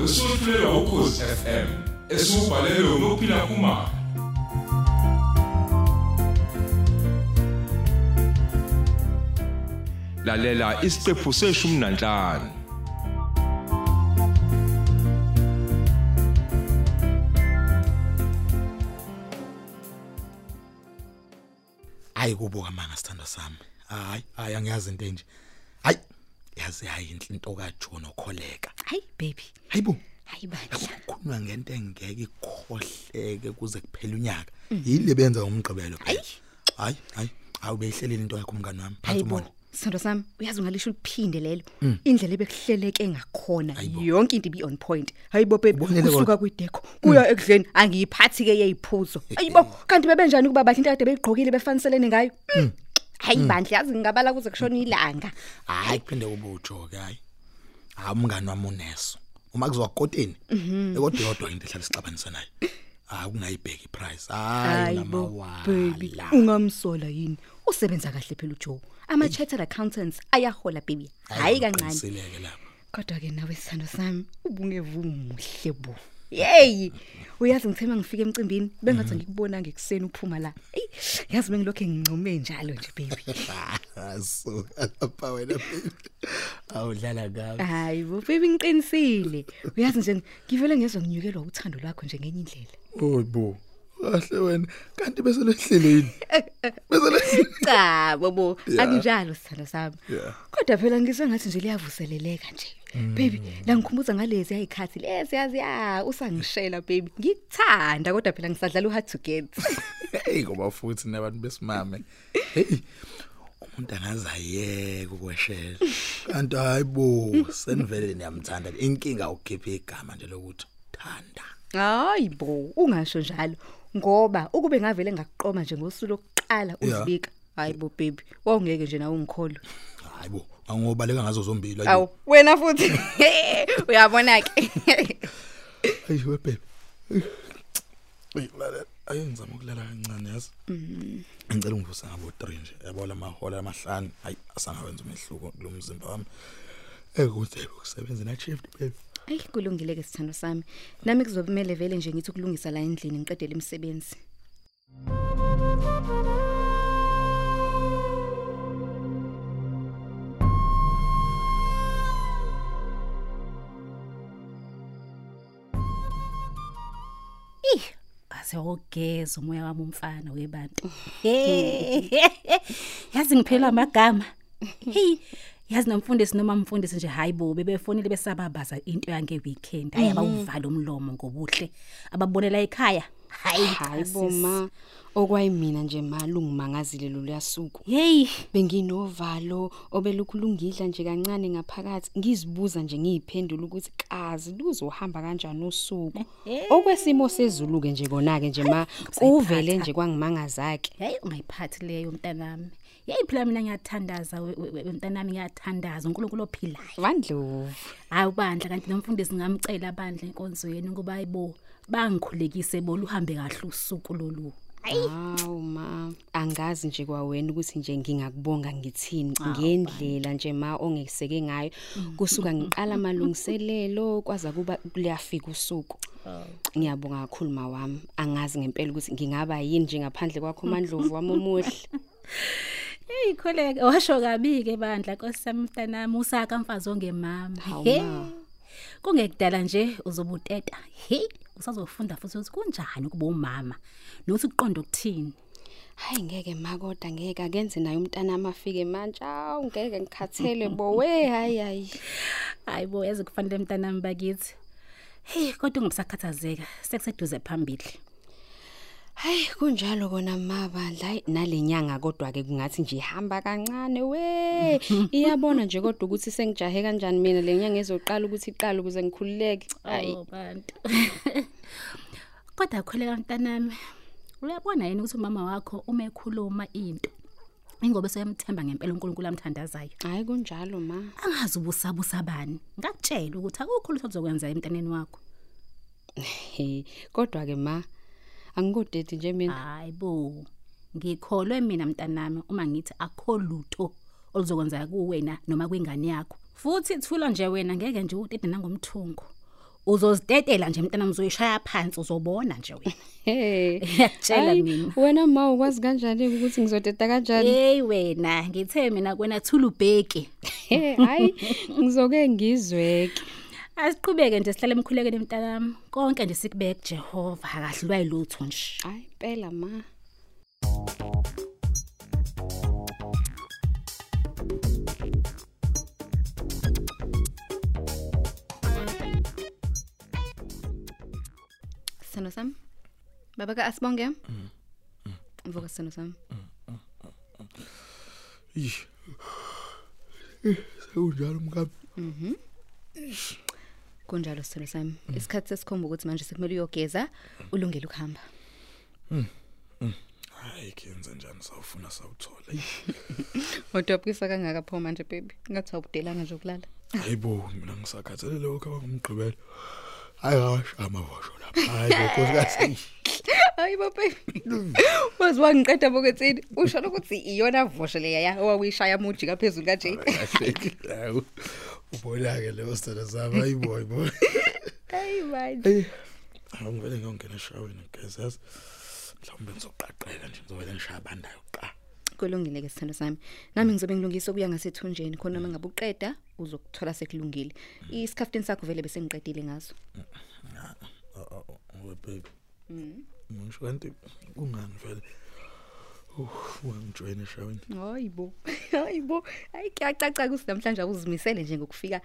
wesufulelwa ukhozi FM esubhalelwe ngophila kumama lalela isiqephu seshumi nanhlanu. Hayi kubuka manga sithando sami. Hayi hayi angiyazi into enje. Hayi yazi hayi into kaJohn okholeka. Hayi baby. Hayibo hayi bandla kukhulunywa ngento engeke ikhohleke kuze kuphele unyaka yile benza umgqibelo hayi. Hayi hayi. Awubeyihlelile into yakho umngani wami. Phansi hayibo umona sithando sami uyazi ungalisho ukuphinde lelo? Indlela ebekuhleleke ngakhona Hayibo. yonke into ibi on point. Hayibo baby Ubonile kusuka kodwa? kwideko kuya ekudleni angiyiphathi ke yeyiphuzo. Hayibo kanti bebenjani kuba bahle into kade beyigqokile befaniselene ngayo? Mm. hayi bandla yazi ngingabala kuze kushona ilanga. Hayi kuphinde kube ujoke hayi. Hayi umngani wami uneso. Uma kuziwa koteni ekodwa yodwa into ehlala sixabanisa naye. Hayi kungayibheki iprice hayi hayibo baby. Ungamsola yini? Usebenza kahle phela uJoe. Ama chartered accountants ayahola baby. Hayi kancane. sileke lapho. Kodwa ke nawe sithando sami ubungevumuhle bo. Hey, uyazi ngithema ngifike emcimbini bengathi ngikubona ngekuseni uphuma la. Ey, yazi bengilokho ngincome njalo nje baby. so lapha wena baby awudlala ngawe Hayi bo baby ngiqinisile. Uyazi nje ngivele ngezwe nginyukelwa uthando lwakho nje ngenye indlela. oyibo kahle wena kanti bese lehleleni bese lehleleni Cha bobo, Yeah. akunjalo sithando sami. Yeah. Kodwa phela ngizwe ngathi nje liyavuseleleka nje. Baby, la ngikhumbuza ngalezi ayikhathi lezi yazi ya usangishela baby. Ngikuthanda kodwa phela ngisadlala u hard to get. hey ngoba futhi nabantu besimame hey umuntu angazayeka ukweshela kanti hayibo senivele niyamthanda inkinga ukukhipha igama nje lokuthi thanda Hayi bo, ungasho njalo ngoba ukube ngavele ngakuqoma nje ngosuku lokuqala Yeah. uzibika. Hayi bo baby, wawungeke nje nawe ungikholwe. hayibo angobaleka ngazo zombili Awu, wena futhi. Uyabona ke. ayi we baby Ey lalela ayenzama ukulala kancane yazi ngicela ungivusa ngabo 3 nje yabo lamahola amahlanu hayi asangawenza umehluko kulo mzimba wami ekude ukusebenza na shift baby Ayi kulungile ke sithando sami. Nami kuzomela vele nje ngithi ukulungisa la endlini ngiqedele imisebenzi. Ih, aze ogeza umoya wami umfana webantu. Yazi ngiphela amagama. Hey, yazi nomfundisi noma umfundisi nje hayibo bebefonile besababaza into yange weekend. Hayi abawuvala umlomo ngobuhle. Ababonela ekhaya. Hayi hayibo ma. Okwayimina nje malungu mangazile lo yasuku. Hey, benginovalo obelukhulungidla nje kancane ngaphakathi. Ngizibuza nje ngiyiphendula ukuthi kazi luzohamba kanjani usuku? Okwesimo sezulu ke nje kona ke nje ma kuvele nje kwangimangazake. Hey ungayiphathi leyo mntanami. Hey phela mina ngiyathandaza we- we- we- mntanami ngiyathandaza uNkulunkulu ophilayo. vandlovu Hayi bandla kanti nomfundisi ngamcela abandla enkonzweni ngoba ayibo bangikhulekise bo luhambe kahle usuku lolu. Hawu ma angazi nje kwawena ukuthi nje ngingakubonga ngithini ngendlela nje ma ongeseke ngayo. Kusuka ngiqala amalungiselelo kwaza kuba kuyafika usuku. Ngiyabonga kakhulu ma wami. Angazi ngempela ukuthi ngingaba yini nje ngaphandle kwakho mandlovu wami omuhle Hey kholeka washo kabi ke bandla nkosami mntanami usaka mfazi ongemama. Hawu, He. ma. Kungekudala nje uzobuteta. He usazofunda futhi ukuthi kunjani ukuba umama nokuthi kuqonda ukuthini. hayi ngeke makoda ngeke akenze naye umntana amafike manje awu ngeke ngikhathele bo we hayi hayi Hayibo yazi kufanele mntanami bakithi. Hey kodwa ungumsakhathazeka sekuseduze phambili. Hayi kunjalo kona mabandla hayi nalenyanga kodwa ke kungathi nje ihamba kancane we iyabona nje kodwa ukuthi sengijahe kanjani mina lenyanga ezoqala ukuthi iqale ukuze ngikhululeke hayi Oh bantu. Kodwa kholeka mntanami. Uyabona yini ukuthi umama wakho uma ekhuluma into ingobe seyamthemba ngempela uNkulunkulu amthandazayo. hayi kunjalo ma Angazi ubusabusa bani. Ngakutshela ukuthi akukho lutho ozokwenza emntaneni wakho. he kodwa ke ma angikodeti nje mina Hayibo. Ngikholwe mina mntanami uma ngithi akho lutho oluzokwenza kuwena noma kwingane yakho futhi thula nje wena ngeke nje utete nangomthungo uzozidedela nje mntana mzoyishaya phansi uzobona nje wena Hey. Ngiyakutshela Hayi, mina. Wena ma ukwazi kanjani ukuthi ngizodeda kanjani? hey wena ngithe mina kwena thula ubheki Hey, hayi ngizoke ngizweke. Asiqhubeke nje sihlale emkhulekeni mntanami konke nje sikubeke Jehova akahlulwa yilutho nje Hayi phela ma. Sithando sami. Baba ka asibonge. Mvuka sithando sami. Ish. Eh, Sekunjalo mkabi. Kunjalo sithando sami. Isikhathi sesikhomba ukuthi manje sekumele uyogeza ulungele ukuhamba. Hayi kenze njani sawufuna sawuthola. Ish. Wadabukisa kangaka pho manje baby. Ngathi awubudelanga nje ukulala. Hayibo mina ngisakhathele lokho abangumgqibelo. Hayi ngashama washo lapha. Hayi bokhosikazi. Hayi baby. Wazi wangiqeda bokuthini? Usho ukuthi iyona vosho leya ya owawishaya muji kaphezulu kanje. Hayi. Ubonake leyo sithanda sami hayibo boy. Hayi man. Eh. Angivele ngiyongena eshaweni ngezas. Mhlawumbe ngizoqaqeka nje ngizovela ngishaya bandayo qa. Kulungile ke sithando sami. Nami ngizobe ngilungisa ukuya ngasethunjeni khona mangabe uqeda uzokuthola sekulungile. Isikhaftini sakho vele bese ngiqedile ngaso. Oh baby. Mhm. Ngisho kanti kungani vele? Uh, wangijoyina eshaweni. Hayibo. Hayibo. Hayi kuyacaca ukuthi namhlanje awuzimisele nje ngokufika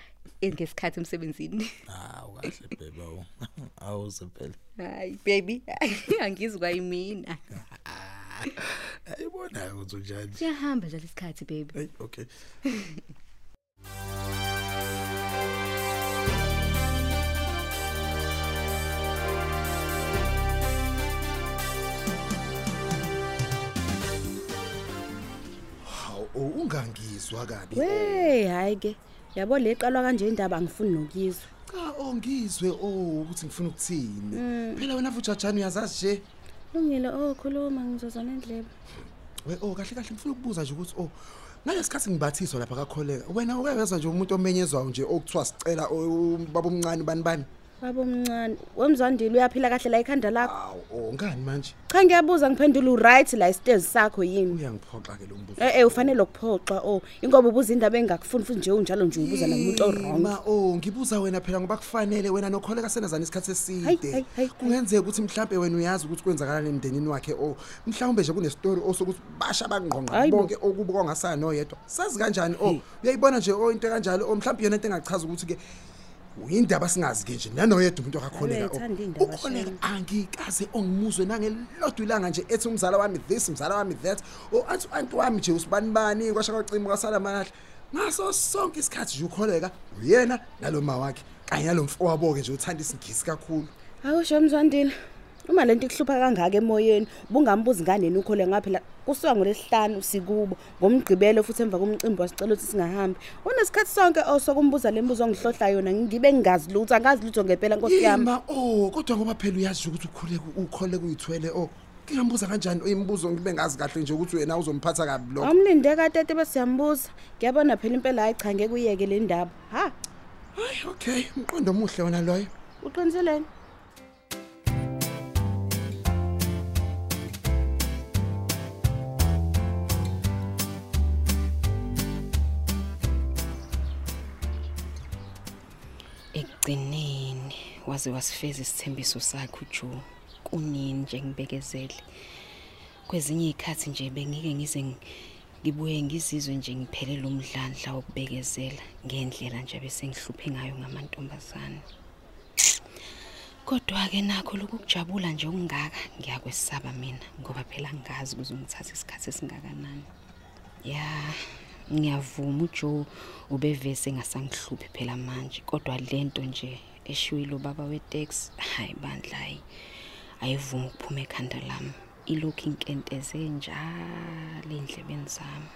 ngesikhathi emsebenzini. Ah, ukahle baby awu. Awuze phela. Hayi baby, angizwa yimina. Ayibona ukuthi njani. Siyahamba nje lesikhathi baby. Hey, okay. Oh, ungangizwa kabi. Hey hayi ke yabo leqalwa kanje indaba ngifuni nokizwa. Cha ongizwe oh ukuthi ngifuna ukuthini. Phela wena fujajani uyazazi nje. Lungile oh khuluma ngizozana endlebe. We oh kahle kahle ngifuna ukubuza nje ukuthi oh ngalesikhathi ngibathiswa lapha kakholeka. Wena uyezwa nje umuntu omenyezwayo nje okuthiwa sicela ubaba omncane bani bani. Baba omncane, wemzwandile uyaphila kahle la ikhanda lakho. Awu oh ngani manje? Cha ngiyabuza ngiphendula uright la isitezi sakho yini? Uyangiphoxa ke lo mbuzo. Eh eh ufanele ukuphoxa oh ingoba ubuza indaba engakufuni futhi nje unjalo nje ubuza nakumuntu orong. Ma oh ngibuza wena phela ngoba kufanele wena nokholeka senazana isikhathi Hayi, eside. hayi, hayi, Kungenzeka ukuthi mhlambe wena uyazi ukuthi kwenzakalani emndenini wakhe oh mhlawumbe nje kune story osokuthi basha bangqonqa Hayi bo. bonke okubuka ngasana noyedwa. Sazi kanjani oh uyayibona nje oh into kanjalo oh mhlawumbe yona into engachaza ukuthi ke uyindaba singazi ke nje nanoyedwa umuntu wakholeka Uyayithanda iy'ndaba, ukholeka Shane. angikaze ongimuzwe nangelodwa ilanga nje ethi umzala wami this umzala wami that o anti anti wami nje usibani bani kwasha kwacima kwasala manje ngaso sonke isikhathi nje ukholeka uyena naloma wakhe kanye nalomfowabo ke nje uthanda isingisi kakhulu Awusho mzwandile. Uma lento ikuhlupha kangaka emoyeni, ubungambuzi nganeni ukhole ngaphela kusuka ngolesihlanu sikubo ngomgqibelo futhi emva komcimbi wasicela ukuthi singahambi. Unesikhathi sonke osokumbuza lembuzo ongihlohla yona ngibe ngingazi lutho angazi lutho ngempela nkosi yami. yima oh kodwa ngoba phela uyazi nje ukuthi ukhuleka ukhole kuyithwele oh ngingambuza kanjani imibuzo ngibe ngazi kahle nje ukuthi wena uzomphatha kabi lokho Awumlinde katete besiyambuza. Ngiyabona phela impela hayi cha ngeke uyeke le ndaba. Ha, hayi okay umqondo omuhle wona loyo uqiniseleni? Waze wasifeza isithembiso sakhe uJoe kunini nje ngibekezele. Kwezinye izikhathi nje bengike ngize ng- ngibuye ngizizwe nje ngiphelele umdlandla wokubekezela ngendlela nje bese ngihluphe ngayo ngamantombazane. Kodwa ke nakho lokujabula nje okungaka ngiyakwesaba mina ngoba phela ngazi kuzongithatha isikhathi esingakanani. Ya ngiyavuma uJoe ubevese ngasangihluphi phela manje kodwa lento nje eshiwile ubaba weTax. Hayi bandla hayi. Ayivumi ukuphuma ekhanda lami. Ilokhu inkenteze njalo endlebeni zami.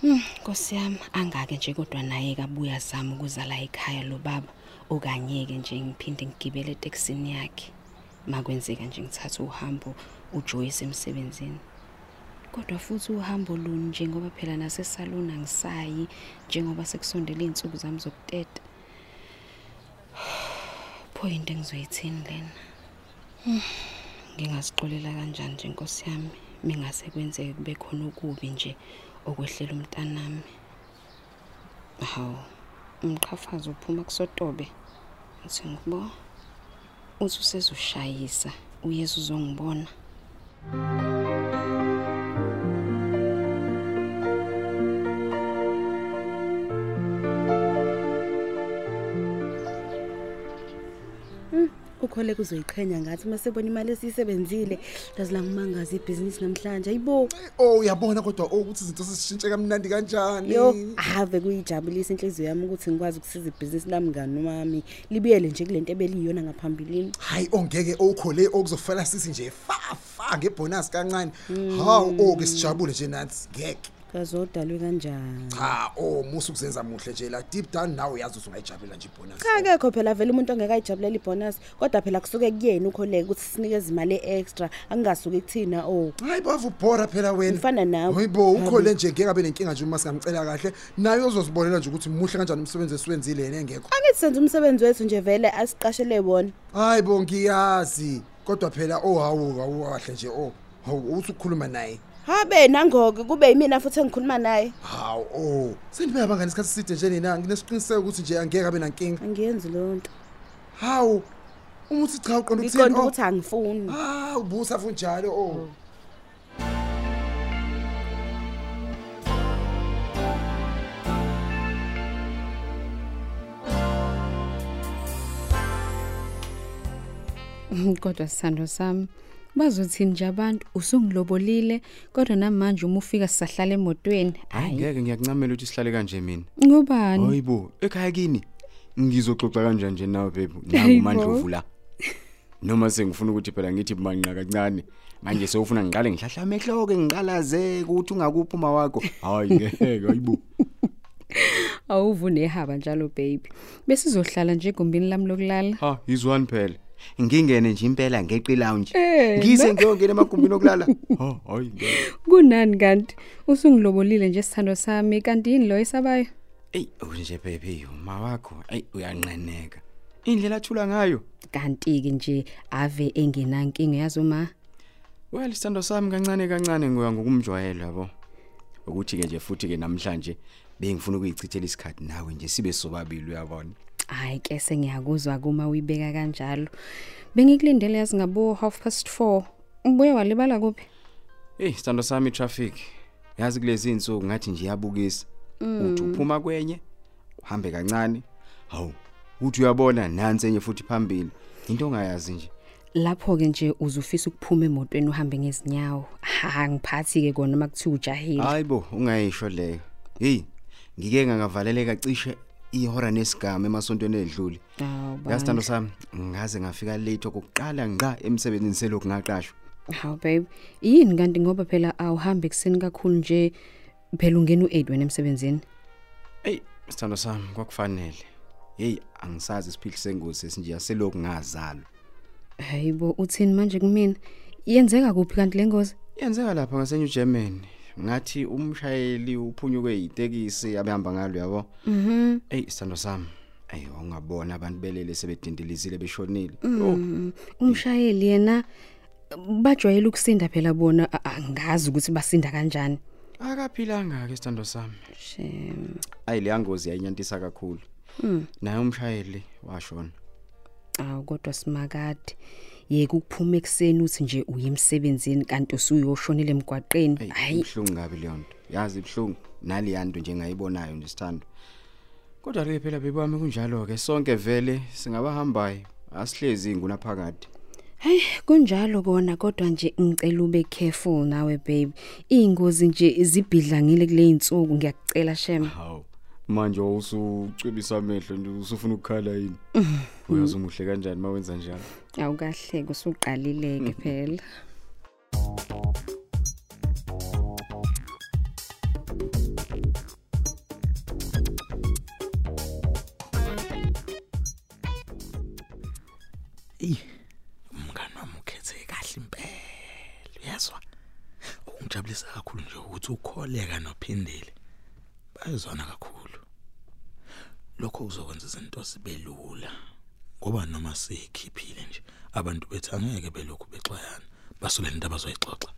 Hmm, Nkosi yami angake nje kodwa naye kabuya zama ukuzala ekhaya lo baba. Okanye ke nje ngiphinde ngigibele eTaxini yakhe. Makwenzeka nje ngithatha uhambo uJoyce emsebenzini. Kodwa futhi uhambo luni njengoba phela nasesalon angisayi njengoba sekusondela izinsuku zami zokuteta. Pho into engizoyithini lena? Hmm, Ngingazixolela kanjani nje Nkosi yami mingase kwenzeke kube khona okubi nje okwehlela umntanami. Hawu, umqhafazo uphuma kusotobe. Uthi ngibo uthi usezoshayisa uyeza uzongibona. Ukhole kuzoyiqhenya ngathi mase bona imali esiyisebenzile lazi la ngimangaza ibhizinisi namhlanje ayibo Oh uyabona kodwa oh, ukuthi izinto sesishintshe kamnandi kanjani. yo ave kuyijabulisa inhliziyo yami ukuthi ngikwazi ukusiza ibhizinisi lami ngani wami libuyele nje kulento ebeliyona ngaphambilini Hayi ongeke okhole okuzofela sithi nje fa fa ngebonus kancane. Hawu oh ke sijabule nje nathi ngeke. Kazodalwe kanjani Cha oh musu kuzenza muhle nje la deep down nawe uyazi ukuthi ungayijabulela nje ibonus. cha kekho phela vele umuntu ongekayijabulela ibonus kodwa phela kusuke kuyena ukholeke ukuthi sinikeze imali extra angingasuki kuthina oh Hayi bavu bhora phela wena. Ngifana nawe. Hayibo ukhole nje ngeke abe nenkinga nje uma singamcela kahle. Naye uzosibonela nje ukuthi muhle kanjani umsebenzi esiwenzile yena engekho. angithi senze umsebenzi wethu nje vele asiqashele wona Hayibo ngiyazi. Kodwa phela oh hawu hawu kahle nje oh. Hawu uthi ukukhuluma naye. Habe nangoke kube yimina futhi engikhuluma naye Hawu oh. Sendibe abangani isikhathi side nje nina nginesiqiniseko ukuthi nje angeke abe nankinga. angiyenzi leyo nto Hawu. Umuthi cha uqonda ukuthini? ngiqonda Oh. ukuthi angifuni Ah, ubusa funjalo oh. Kodwa sithando sami bazothini nje abantu usungilobolile kodwa namanje uma ufika sisahlala emotweni hayi ngeke ngiyakuncamela ukuthi sihlale kanje mina. Ngobani? Hayibo ekhaya kini? Ngizoxoxa kanjani nje nawe babe? Hayibo. nangumandlovu la noma sengifuna ukuthi phela ngithi manqa kancane manje sewufuna ngiqale ngihlahla amehlo ke ngiqalaze ukuthi ungakuphi uma wakho. Hayi ngeke hayibo awuvune ehaba njalo baby besizohlala nje egumbini lami lokulala. Ha izwani phela? Ngingene nje impela ngeqi lounge. Eh, ngise ngiyongena emagumbini okulala. Ha hayi ngeke. Kunani kanti? Usungilobolile nje sithando sami kanti yini lo esabayo? Ey unje baby uma wakho ey uyanqeneka indlela athula ngayo. Kanti ke nje ave engenankinga yazoma well isithando sami kancane kancane ngoya ngokumjwayela yabo. Ukuthi ke nje futhi ke namhlanje bengifuna ukuyichithela isikhathi nawe nje sibe sobabili uyabona? Hayi ke sengiyakuzwa kuma uyibeka kanjalo. Bengikulindele yazi ngabo half past 4 ubuye walibala kuphi? Hey sithando sami traffic. Yazi kulezi insuku ngathi nje iyabukisa. Uthi uphuma kwenye uhambe kancane. Hawu uthi uyabona nansi enye futhi phambili. Into ongayazi nje. Lapho ke nje uzufisa ukuphuma emotweni uhambe ngezinyawo. Ha ngiphathi ke kona makuthiwa ujahile. Hayibo ungayisho leyo. Hey ngike ngagavaleleka cishe ihora nesigama emasontweni edlule. Hawu, yasithando sami ngaze ngafika late okokuqala ngqa emsebenzini selokhu ngaqashwa. Hawu babe yini kanti ngoba phela awuhambi ekseni kakhulu nje phela ungena u8 wena emsebenzini? Hey sithando sami kwakufanele. Hey angisazi isiphihli sengozi esinje selokhu ngazalwa. Hayibo uthini manje kumina? Yenzeka kuphi kanti lengozi yenzeka lapha ngaseNew Germany. Ngathi umshayeli uphunyuke yitekisi abehamba ngalo yabo? Mhm. Hey sithando sami. Hey ungabona abantu belele sebedindelizile beshonile. Mm, umshayeli yena bajwayele ukusinda phela bona a- angazi ukuthi basinda kanjani. Akaphilanga ke sithando sami. Shem ayi le yangozi yayinyantisa kakhulu. Naye umshayeli washona. Awu kodwa simakade. Yeke ukuphuma ekseni uthi nje uyemsebenzini kanti usuyoshonela emgwaqeni. Hey hayi. ibhlungu ngabi leyo nto. Yazi ibhlungu nali yanto nje ngayibonayo nje sithando. Kodwa ke phela bebami kunjalo ke sonke vele singabahambayo. Asihlezi ngunaphakade Hey kunjalo kona kodwa nje ngicela ube careful nawe babe. Ingozi nje zibhidlangile kule insuku ngiyakucela shem. hawu manje usucwebisa amehlo nje usufuna ukukhala yini? Uyazi umuhle kanjani mawenza njalo? Awukahle kusuqalileke phela. Ey, umngani wami ukhethe kahle impela. Uyezwa? Ungijabulisa kujabulisa kakhulu nje ukuthi ukholeka nophindile bayizwana kakhulu lokho kuzokwenza izinto zibe lula ngoba noma sikhiphile nje abantu bethu angeke belokhu bexwayana basule into abazoyixoxa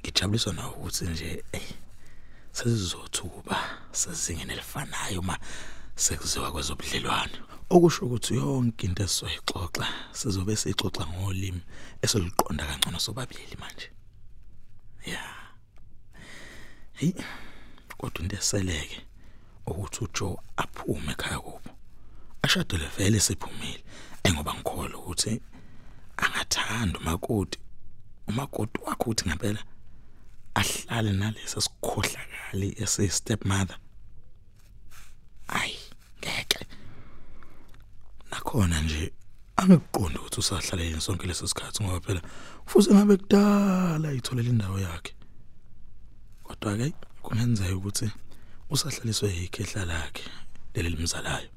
ngijabuliswa na ukuthi nje eh sesizothuka sezingene elifanayo uma sekuziwa kwezobudlelwano okusho ukuthi yonke into esizoyixoxa sizobe siyixoxa ngolimi esoliqonda kangcono sobabili manje. Ya. Hey kodwa into eseleke ukuthi uJoe aphume ekhaya kubo. Ashadele vele siphumile engoba ngikholwa ukuthi angathanda umakoti umakoti wakhe uthi ngempela ahlale nalesa sikhohlakali ese stepmother ay ngeke. Nakhona nje angikuqonda ukuthi usahlalele sonke leso sikhathi ngoba phela kufuze ngabe kudala itholela indawo yakhe. Kodwa ke kungenzeka ukuthi usahlaliswe ikhehla lakhe leli limzalayo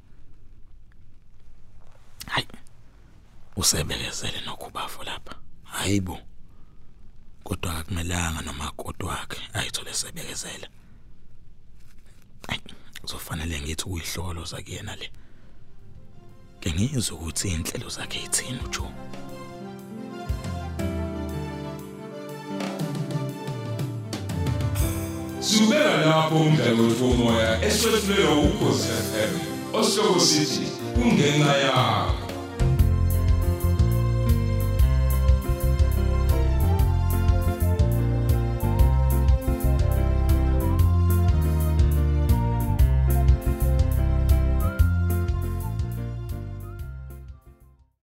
hayi usebekezele nokubafo lapha. Hayibo kodwa akumelanga noma kodwa wakhe ayithole sebekezela Ay, kuzofanele ngithi uyihlolo zakuyena le. Ngizwe ukuthi inhlelo zakhe ithini uJoe? Subela lapho umdlalo womoya eswetshulelwa ukhozi FM. Osihloko sithi kungenxa yakho.